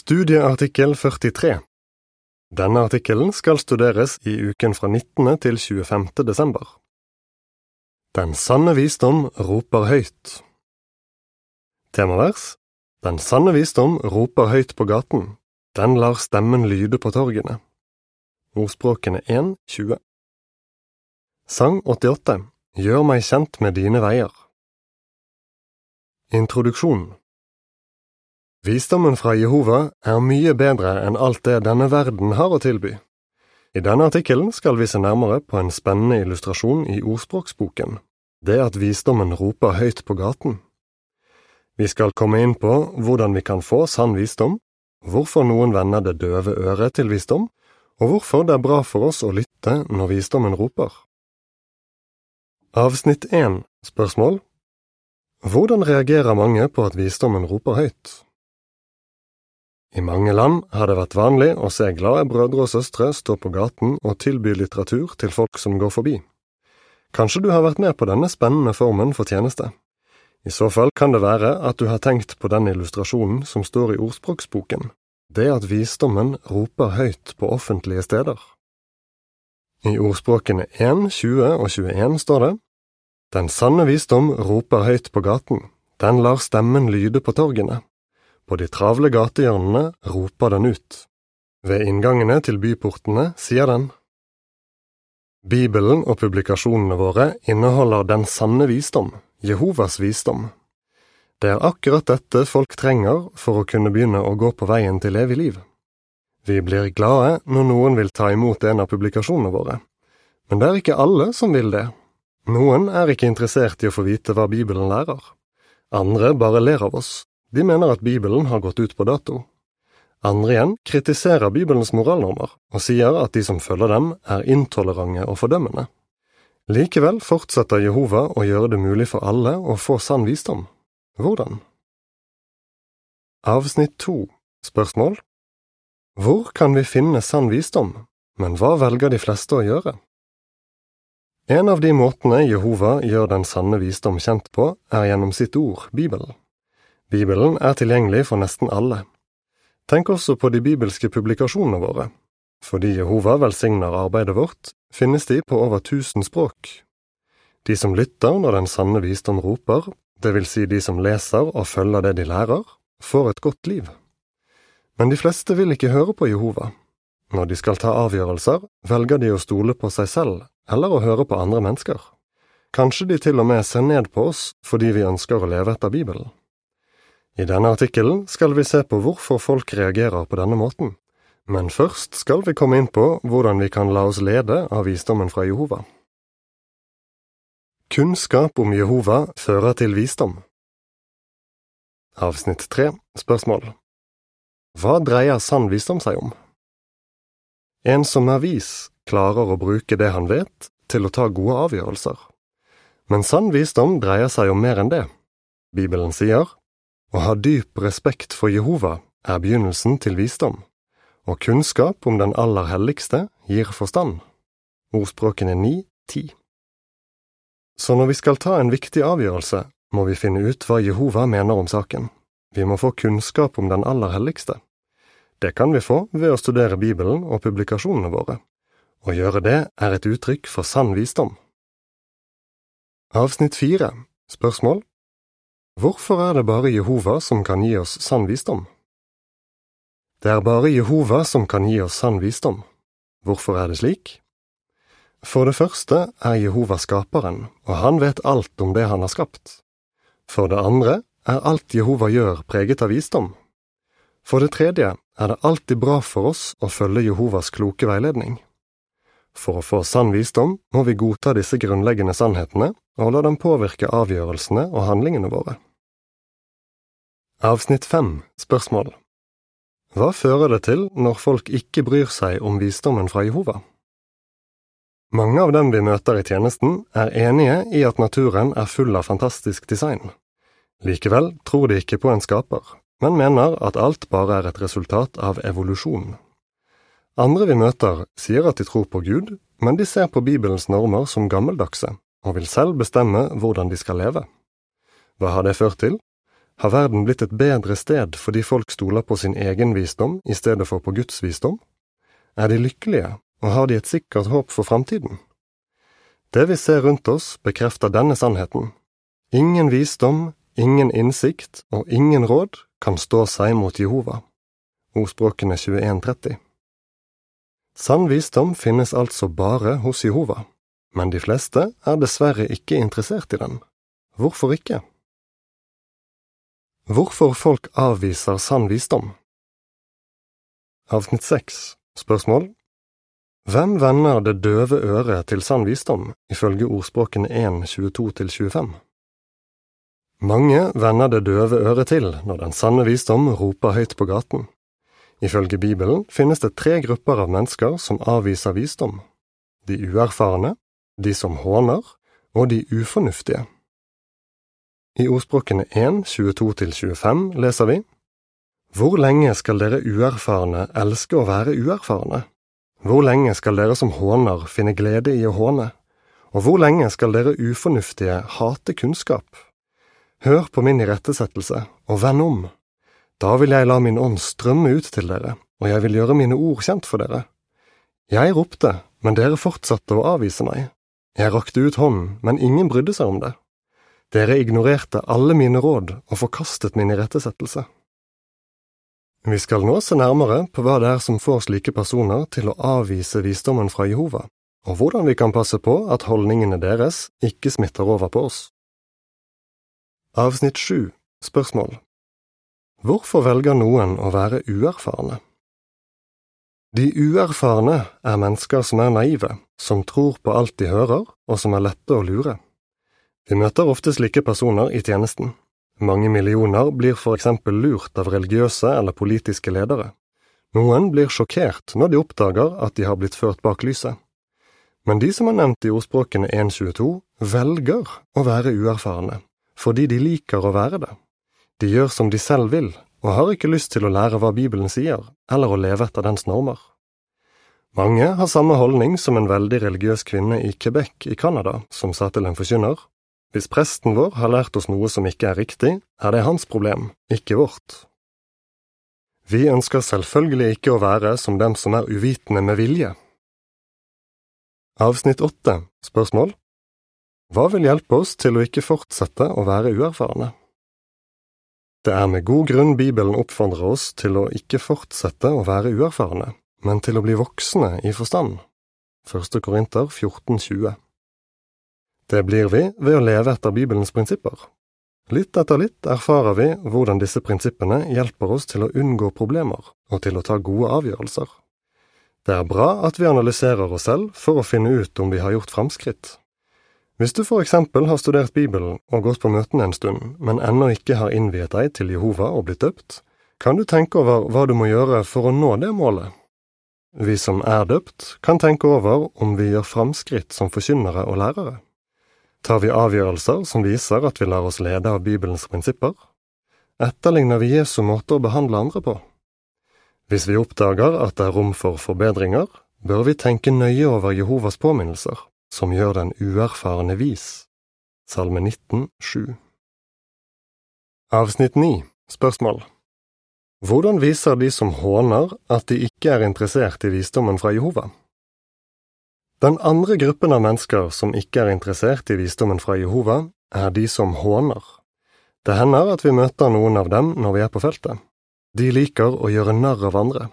Studieartikkel 43 Denne artikkelen skal studeres i uken fra 19. til 25. desember. Den sanne visdom roper høyt. Temavers Den sanne visdom roper høyt på gaten, den lar stemmen lyde på torgene. Ordspråkene 1, 20 Sang 88 Gjør meg kjent med dine veier. Introduksjon Visdommen fra Jehova er mye bedre enn alt det denne verden har å tilby. I denne artikkelen skal vi se nærmere på en spennende illustrasjon i ordspråksboken, det at visdommen roper høyt på gaten. Vi skal komme inn på hvordan vi kan få sann visdom, hvorfor noen vender det døve øret til visdom, og hvorfor det er bra for oss å lytte når visdommen roper. Avsnitt 1 Spørsmål Hvordan reagerer mange på at visdommen roper høyt? I mange land har det vært vanlig å se glade brødre og søstre stå på gaten og tilby litteratur til folk som går forbi. Kanskje du har vært med på denne spennende formen for tjeneste. I så fall kan det være at du har tenkt på den illustrasjonen som står i ordspråksboken, det at visdommen roper høyt på offentlige steder. I ordspråkene 1, 20 og 21 står det Den sanne visdom roper høyt på gaten, den lar stemmen lyde på torgene. På de travle gatehjørnene roper den ut. Ved inngangene til byportene sier den. Bibelen og publikasjonene våre inneholder den sanne visdom, Jehovas visdom. Det er akkurat dette folk trenger for å kunne begynne å gå på veien til evig liv. Vi blir glade når noen vil ta imot en av publikasjonene våre, men det er ikke alle som vil det. Noen er ikke interessert i å få vite hva Bibelen lærer. Andre bare ler av oss de mener at Bibelen har gått ut på dato. Andre igjen kritiserer Bibelens moralnormer og sier at de som følger dem, er intolerante og fordømmende. Likevel fortsetter Jehova å gjøre det mulig for alle å få sann visdom. Hvordan? Avsnitt to Spørsmål Hvor kan vi finne sann visdom, men hva velger de fleste å gjøre? En av de måtene Jehova gjør den sanne visdom kjent på, er gjennom sitt ord, Bibelen. Bibelen er tilgjengelig for nesten alle. Tenk også på de bibelske publikasjonene våre. Fordi Jehova velsigner arbeidet vårt, finnes de på over tusen språk. De som lytter når den sanne visdom roper, det vil si de som leser og følger det de lærer, får et godt liv. Men de fleste vil ikke høre på Jehova. Når de skal ta avgjørelser, velger de å stole på seg selv eller å høre på andre mennesker. Kanskje de til og med ser ned på oss fordi vi ønsker å leve etter Bibelen. I denne artikkelen skal vi se på hvorfor folk reagerer på denne måten, men først skal vi komme inn på hvordan vi kan la oss lede av visdommen fra Jehova. Kunnskap om Jehova fører til visdom. Avsnitt tre Spørsmål Hva dreier sann visdom seg om? En som er vis, klarer å bruke det han vet, til å ta gode avgjørelser. Men sann visdom dreier seg om mer enn det. Bibelen sier å ha dyp respekt for Jehova er begynnelsen til visdom, og kunnskap om den aller helligste gir forstand. Ordspråkene 9-10 Så når vi skal ta en viktig avgjørelse, må vi finne ut hva Jehova mener om saken. Vi må få kunnskap om den aller helligste. Det kan vi få ved å studere Bibelen og publikasjonene våre. Å gjøre det er et uttrykk for sann visdom. Avsnitt fire Spørsmål Hvorfor er det bare Jehova som kan gi oss sann visdom? Det er bare Jehova som kan gi oss sann visdom. Hvorfor er det slik? For det første er Jehova skaperen, og han vet alt om det han har skapt. For det andre er alt Jehova gjør preget av visdom. For det tredje er det alltid bra for oss å følge Jehovas kloke veiledning. For å få sann visdom må vi godta disse grunnleggende sannhetene og la dem påvirke avgjørelsene og handlingene våre. Avsnitt fem Spørsmål Hva fører det til når folk ikke bryr seg om visdommen fra Jehova? Mange av dem vi møter i tjenesten, er enige i at naturen er full av fantastisk design. Likevel tror de ikke på en skaper, men mener at alt bare er et resultat av evolusjon. Andre vi møter, sier at de tror på Gud, men de ser på Bibelens normer som gammeldagse, og vil selv bestemme hvordan de skal leve. Hva har det ført til? Har verden blitt et bedre sted fordi folk stoler på sin egen visdom i stedet for på Guds visdom? Er de lykkelige, og har de et sikkert håp for framtiden? Det vi ser rundt oss, bekrefter denne sannheten. Ingen visdom, ingen innsikt og ingen råd kan stå seg mot Jehova. Ordspråkene 2130 Sann visdom finnes altså bare hos Jehova, men de fleste er dessverre ikke interessert i den. Hvorfor ikke? Hvorfor folk avviser sann visdom Avsnitt 6 Spørsmål Hvem vender det døve øret til sann visdom, ifølge ordspråkene 1, 22–25? Mange vender det døve øret til når den sanne visdom roper høyt på gaten. Ifølge Bibelen finnes det tre grupper av mennesker som avviser visdom. De uerfarne, de som håner, og de ufornuftige. I ordspråkene 1, 22–25 leser vi Hvor lenge skal dere uerfarne elske å være uerfarne? Hvor lenge skal dere som håner finne glede i å håne? Og hvor lenge skal dere ufornuftige hate kunnskap? Hør på min irettesettelse, og vend om. Da vil jeg la min ånd strømme ut til dere, og jeg vil gjøre mine ord kjent for dere. Jeg ropte, men dere fortsatte å avvise meg. Jeg rakte ut hånden, men ingen brydde seg om det. Dere ignorerte alle mine råd og forkastet min irettesettelse. Vi skal nå se nærmere på hva det er som får slike personer til å avvise visdommen fra Jehova, og hvordan vi kan passe på at holdningene deres ikke smitter over på oss. Avsnitt 7 Spørsmål Hvorfor velger noen å være uerfarne? De uerfarne er mennesker som er naive, som tror på alt de hører, og som er lette å lure. Vi møter ofte slike personer i tjenesten. Mange millioner blir for eksempel lurt av religiøse eller politiske ledere. Noen blir sjokkert når de oppdager at de har blitt ført bak lyset. Men de som er nevnt i ordspråkene 1.22, velger å være uerfarne, fordi de liker å være det. De gjør som de selv vil, og har ikke lyst til å lære hva Bibelen sier, eller å leve etter dens normer. Mange har samme holdning som en veldig religiøs kvinne i Quebec i Canada, som sa til en forkynner, hvis presten vår har lært oss noe som ikke er riktig, er det hans problem, ikke vårt. Vi ønsker selvfølgelig ikke å være som dem som er uvitende med vilje. Avsnitt åtte, spørsmål Hva vil hjelpe oss til å ikke fortsette å være uerfarne? Det er med god grunn Bibelen oppfordrer oss til å ikke fortsette å være uerfarne, men til å bli voksne i forstand. Første Korinter 14,20 Det blir vi ved å leve etter Bibelens prinsipper. Litt etter litt erfarer vi hvordan disse prinsippene hjelper oss til å unngå problemer og til å ta gode avgjørelser. Det er bra at vi analyserer oss selv for å finne ut om vi har gjort framskritt, hvis du for eksempel har studert Bibelen og gått på møtene en stund, men ennå ikke har innviet deg til Jehova og blitt døpt, kan du tenke over hva du må gjøre for å nå det målet. Vi som er døpt, kan tenke over om vi gjør framskritt som forkynnere og lærere. Tar vi avgjørelser som viser at vi lar oss lede av Bibelens prinsipper? Etterligner vi Jesu måte å behandle andre på? Hvis vi oppdager at det er rom for forbedringer, bør vi tenke nøye over Jehovas påminnelser som gjør den uerfarne vis. Salme 19, 7 Avsnitt 9 Spørsmål Hvordan viser de som håner at de ikke er interessert i visdommen fra Jehova? Den andre gruppen av mennesker som ikke er interessert i visdommen fra Jehova, er de som håner. Det hender at vi møter noen av dem når vi er på feltet. De liker å gjøre narr av andre.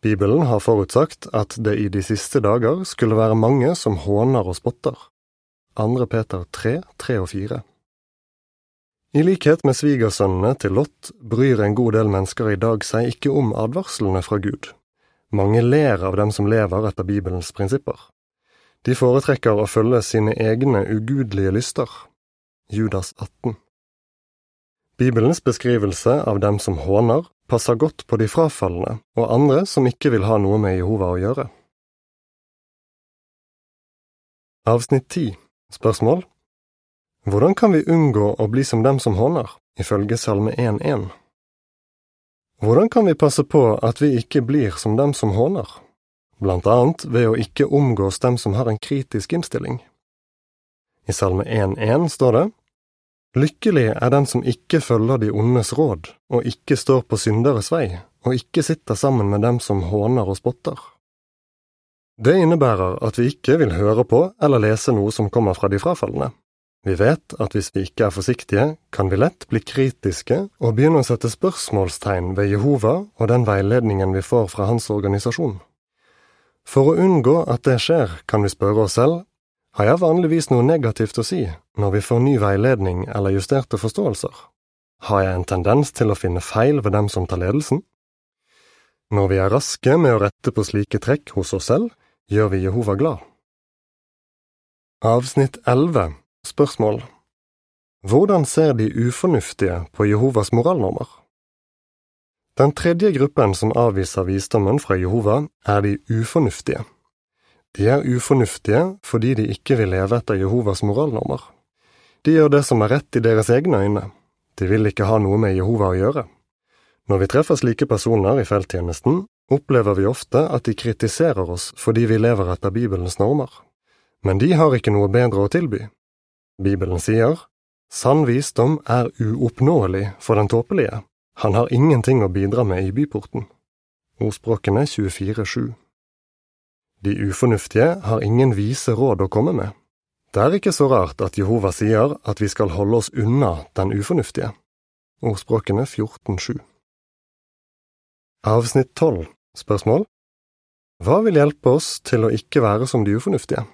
Bibelen har forutsagt at det i de siste dager skulle være mange som håner og spotter. 2. Peter 3, 3 og 4 I likhet med svigersønnene til Lot bryr en god del mennesker i dag seg ikke om advarslene fra Gud. Mange ler av dem som lever etter Bibelens prinsipper. De foretrekker å følge sine egne ugudelige lyster. Judas 18 Bibelens beskrivelse av dem som håner, passer godt på de frafalne og andre som ikke vil ha noe med Jehova å gjøre. Avsnitt 10 Spørsmål Hvordan kan vi unngå å bli som dem som håner, ifølge Salme 1.1? Hvordan kan vi passe på at vi ikke blir som dem som håner, blant annet ved å ikke omgås dem som har en kritisk innstilling? I Salme 1.1 står det, Lykkelig er den som ikke følger de ondes råd, og ikke står på synderes vei, og ikke sitter sammen med dem som håner og spotter. Det innebærer at vi ikke vil høre på eller lese noe som kommer fra de frafalne. Vi vet at hvis vi ikke er forsiktige, kan vi lett bli kritiske og begynne å sette spørsmålstegn ved Jehova og den veiledningen vi får fra hans organisasjon. For å unngå at det skjer, kan vi spørre oss selv, har jeg vanligvis noe negativt å si når vi får ny veiledning eller justerte forståelser? Har jeg en tendens til å finne feil ved dem som tar ledelsen? Når vi er raske med å rette på slike trekk hos oss selv, gjør vi Jehova glad. Avsnitt 11 Spørsmål Hvordan ser de ufornuftige på Jehovas moralnormer? Den tredje gruppen som avviser visdommen fra Jehova, er de ufornuftige. De er ufornuftige fordi de ikke vil leve etter Jehovas moralnormer. De gjør det som er rett i deres egne øyne. De vil ikke ha noe med Jehova å gjøre. Når vi treffer slike personer i felttjenesten, opplever vi ofte at de kritiserer oss fordi vi lever etter Bibelens normer. Men de har ikke noe bedre å tilby. Bibelen sier, Sann visdom er uoppnåelig for den tåpelige, han har ingenting å bidra med i byporten. Ordspråkene 24-7 De ufornuftige har ingen vise råd å komme med. Det er ikke så rart at Jehova sier at vi skal holde oss unna den ufornuftige. Ordspråkene 14-7 Avsnitt 12 Spørsmål Hva vil hjelpe oss til å ikke være som de ufornuftige?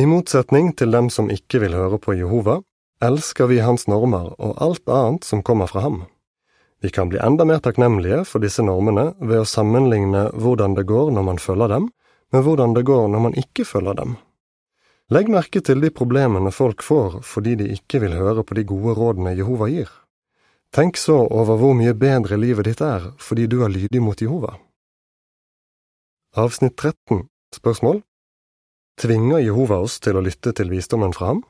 I motsetning til dem som ikke vil høre på Jehova, elsker vi hans normer og alt annet som kommer fra ham. Vi kan bli enda mer takknemlige for disse normene ved å sammenligne hvordan det går når man følger dem, med hvordan det går når man ikke følger dem. Legg merke til de problemene folk får fordi de ikke vil høre på de gode rådene Jehova gir. Tenk så over hvor mye bedre livet ditt er fordi du er lydig mot Jehova. Avsnitt 13 Spørsmål Tvinger Jehova oss til å lytte til visdommen fra ham?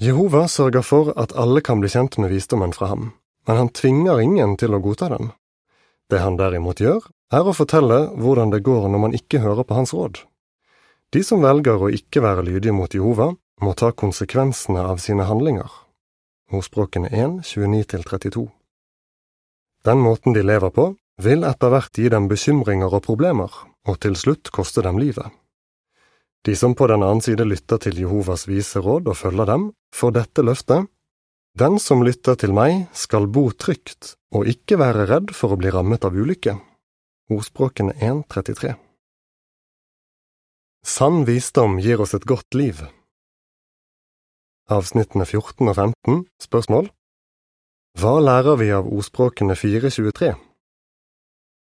Jehova sørger for at alle kan bli kjent med visdommen fra ham, men han tvinger ingen til å godta den. Det han derimot gjør, er å fortelle hvordan det går når man ikke hører på hans råd. De som velger å ikke være lydige mot Jehova, må ta konsekvensene av sine handlinger. Ordspråkene 1, 29–32 Den måten de lever på, vil etter hvert gi dem bekymringer og problemer, og til slutt koste dem livet. De som på den annen side lytter til Jehovas vise råd og følger dem, får dette løftet. Den som lytter til meg, skal bo trygt og ikke være redd for å bli rammet av ulykke. Ordspråkene 1.33 Sann visdom gir oss et godt liv. Avsnittene 14 og 15 Spørsmål Hva lærer vi av ordspråkene 4.23?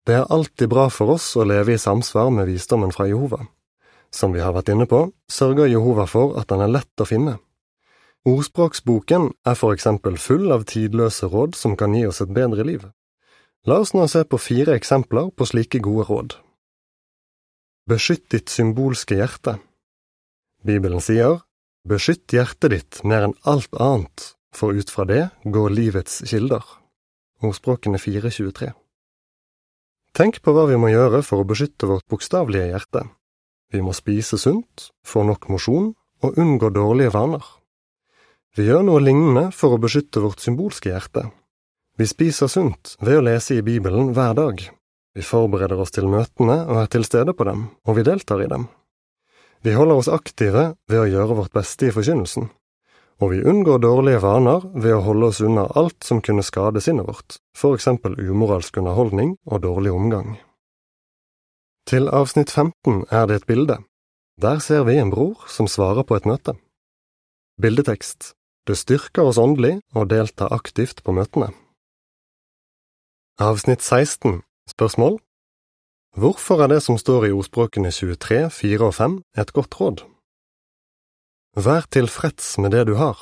Det er alltid bra for oss å leve i samsvar med visdommen fra Jehova. Som vi har vært inne på, sørger Jehova for at den er lett å finne. Ordspråksboken er for eksempel full av tidløse råd som kan gi oss et bedre liv. La oss nå se på fire eksempler på slike gode råd. Beskytt ditt symbolske hjerte. Bibelen sier, Beskytt hjertet ditt mer enn alt annet, for ut fra det går livets kilder. Ordspråkene 423 Tenk på hva vi må gjøre for å beskytte vårt bokstavelige hjerte, vi må spise sunt, få nok mosjon og unngå dårlige vaner. Vi gjør noe lignende for å beskytte vårt symbolske hjerte. Vi spiser sunt ved å lese i Bibelen hver dag. Vi forbereder oss til møtene og er til stede på dem, og vi deltar i dem. Vi holder oss aktive ved å gjøre vårt beste i forkynnelsen, og vi unngår dårlige vaner ved å holde oss unna alt som kunne skade sinnet vårt, for eksempel umoralsk underholdning og dårlig omgang. Til avsnitt 15 er det et bilde. Der ser vi en bror som svarer på et møte. Bildetekst Det styrker oss åndelig å delta aktivt på møtene. Avsnitt 16 Spørsmål Hvorfor er det som står i ordspråkene 23, 4 og 5 et godt råd? Vær tilfreds med det du har.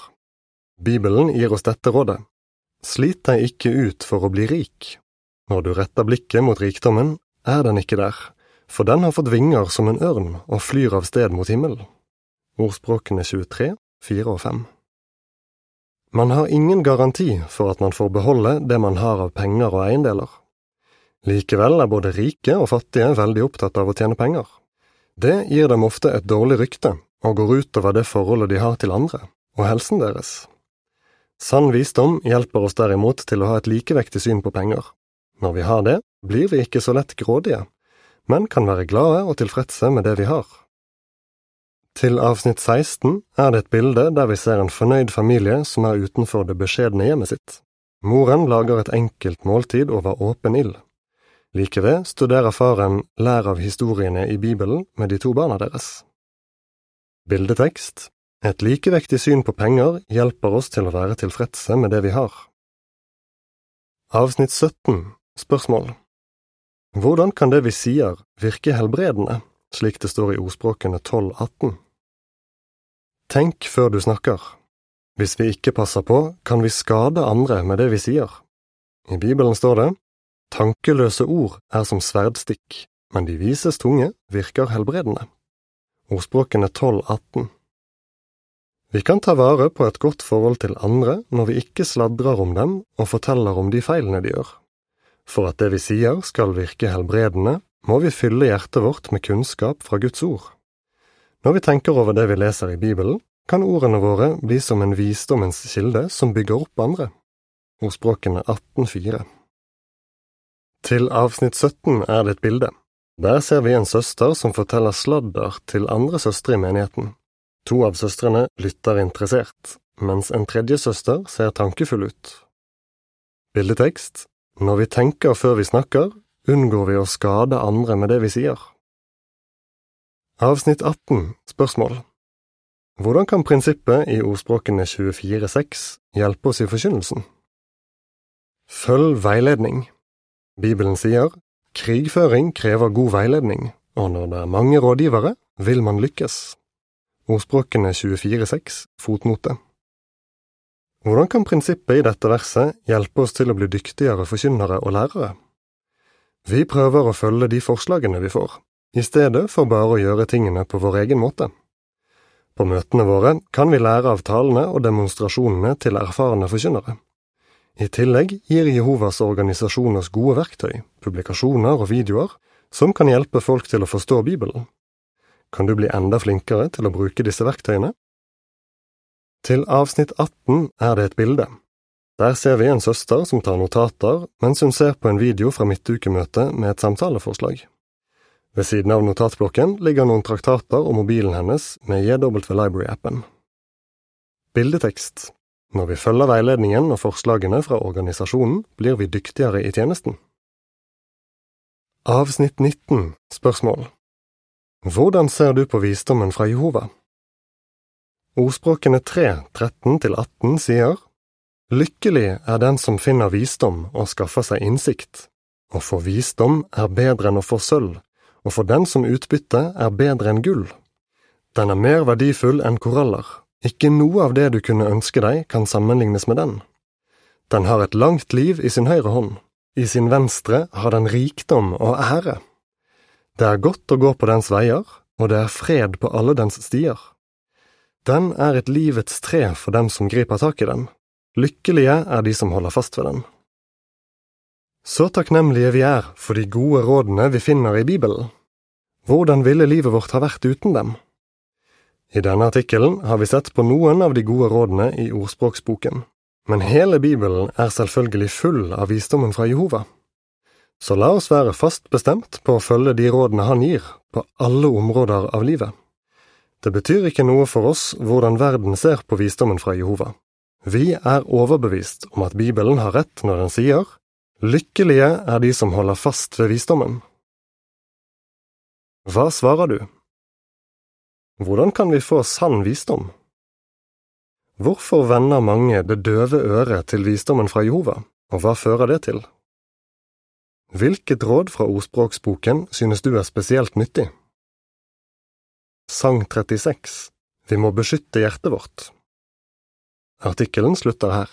Bibelen gir oss dette rådet. Slit deg ikke ut for å bli rik. Når du retter blikket mot rikdommen, er den ikke der for den har fått vinger som en ørn og flyr av sted mot himmelen. Ordspråkene 23, 4 og 5 Man har ingen garanti for at man får beholde det man har av penger og eiendeler. Likevel er både rike og fattige veldig opptatt av å tjene penger. Det gir dem ofte et dårlig rykte og går utover det forholdet de har til andre, og helsen deres. Sann visdom hjelper oss derimot til å ha et likevektig syn på penger. Når vi har det, blir vi ikke så lett grådige, men kan være glade og tilfredse med det vi har. Til avsnitt 16 er det et bilde der vi ser en fornøyd familie som er utenfor det beskjedne hjemmet sitt. Moren lager et enkelt måltid over åpen ild. Like ved studerer faren Lær av historiene i Bibelen med de to barna deres. Bildetekst Et likevektig syn på penger hjelper oss til å være tilfredse med det vi har. Avsnitt 17 Spørsmål Hvordan kan det vi sier virke helbredende, slik det står i ordspråkene 1218? Tenk før du snakker. Hvis vi ikke passer på, kan vi skade andre med det vi sier. I Bibelen står det Tankeløse ord er som sverdstikk, men de vises tunge virker helbredende. Ordspråkene 1218 Vi kan ta vare på et godt forhold til andre når vi ikke sladrer om dem og forteller om de feilene de gjør. For at det vi sier skal virke helbredende, må vi fylle hjertet vårt med kunnskap fra Guds ord. Når vi tenker over det vi leser i Bibelen, kan ordene våre bli som en visdommens kilde som bygger opp andre. Ordspråkene 18.4 Til avsnitt 17 er det et bilde. Der ser vi en søster som forteller sladder til andre søstre i menigheten. To av søstrene lytter interessert, mens en tredje søster ser tankefull ut. Bildetekst Når vi tenker før vi snakker, unngår vi å skade andre med det vi sier. Avsnitt 18 Spørsmål Hvordan kan prinsippet i ordspråkene 24.6 hjelpe oss i forkynnelsen? Følg veiledning. Bibelen sier krigføring krever god veiledning, og når det er mange rådgivere, vil man lykkes. Ordspråkene 24.6 fotnote Hvordan kan prinsippet i dette verset hjelpe oss til å bli dyktigere forkynnere og lærere? Vi prøver å følge de forslagene vi får, i stedet for bare å gjøre tingene på vår egen måte. På møtene våre kan vi lære av talene og demonstrasjonene til erfarne forkynnere. I tillegg gir Jehovas organisasjoners gode verktøy, publikasjoner og videoer som kan hjelpe folk til å forstå Bibelen. Kan du bli enda flinkere til å bruke disse verktøyene? Til avsnitt 18 er det et bilde. Der ser vi en søster som tar notater mens hun ser på en video fra midtukemøtet med et samtaleforslag. Ved siden av notatblokken ligger noen traktater og mobilen hennes med JW Library-appen. Bildetekst Når vi følger veiledningen og forslagene fra organisasjonen, blir vi dyktigere i tjenesten. Avsnitt 19 Spørsmål Hvordan ser du på visdommen fra Jehova? Ordspråkene 3, 13–18 sier Lykkelig er den som finner visdom og skaffer seg innsikt, Å få visdom er bedre enn å få sølv, og for den som utbytte er bedre enn gull. Den er mer verdifull enn koraller, ikke noe av det du kunne ønske deg kan sammenlignes med den. Den har et langt liv i sin høyre hånd, i sin venstre har den rikdom og ære. Det er godt å gå på dens veier, og det er fred på alle dens stier. Den er et livets tre for dem som griper tak i den, lykkelige er de som holder fast ved den. Så takknemlige vi er for de gode rådene vi finner i Bibelen. Hvordan ville livet vårt ha vært uten dem? I denne artikkelen har vi sett på noen av de gode rådene i Ordspråksboken, men hele Bibelen er selvfølgelig full av visdommen fra Jehova. Så la oss være fast bestemt på å følge de rådene han gir, på alle områder av livet. Det betyr ikke noe for oss hvordan verden ser på visdommen fra Jehova. Vi er overbevist om at Bibelen har rett når den sier Lykkelige er de som holder fast ved visdommen. Hva svarer du? Hvordan kan vi få sann visdom? Hvorfor vender mange det døve øret til visdommen fra Jehova, og hva fører det til? Hvilket råd fra ordspråksboken synes du er spesielt nyttig? Sang 36 Vi må beskytte hjertet vårt Artikkelen slutter her.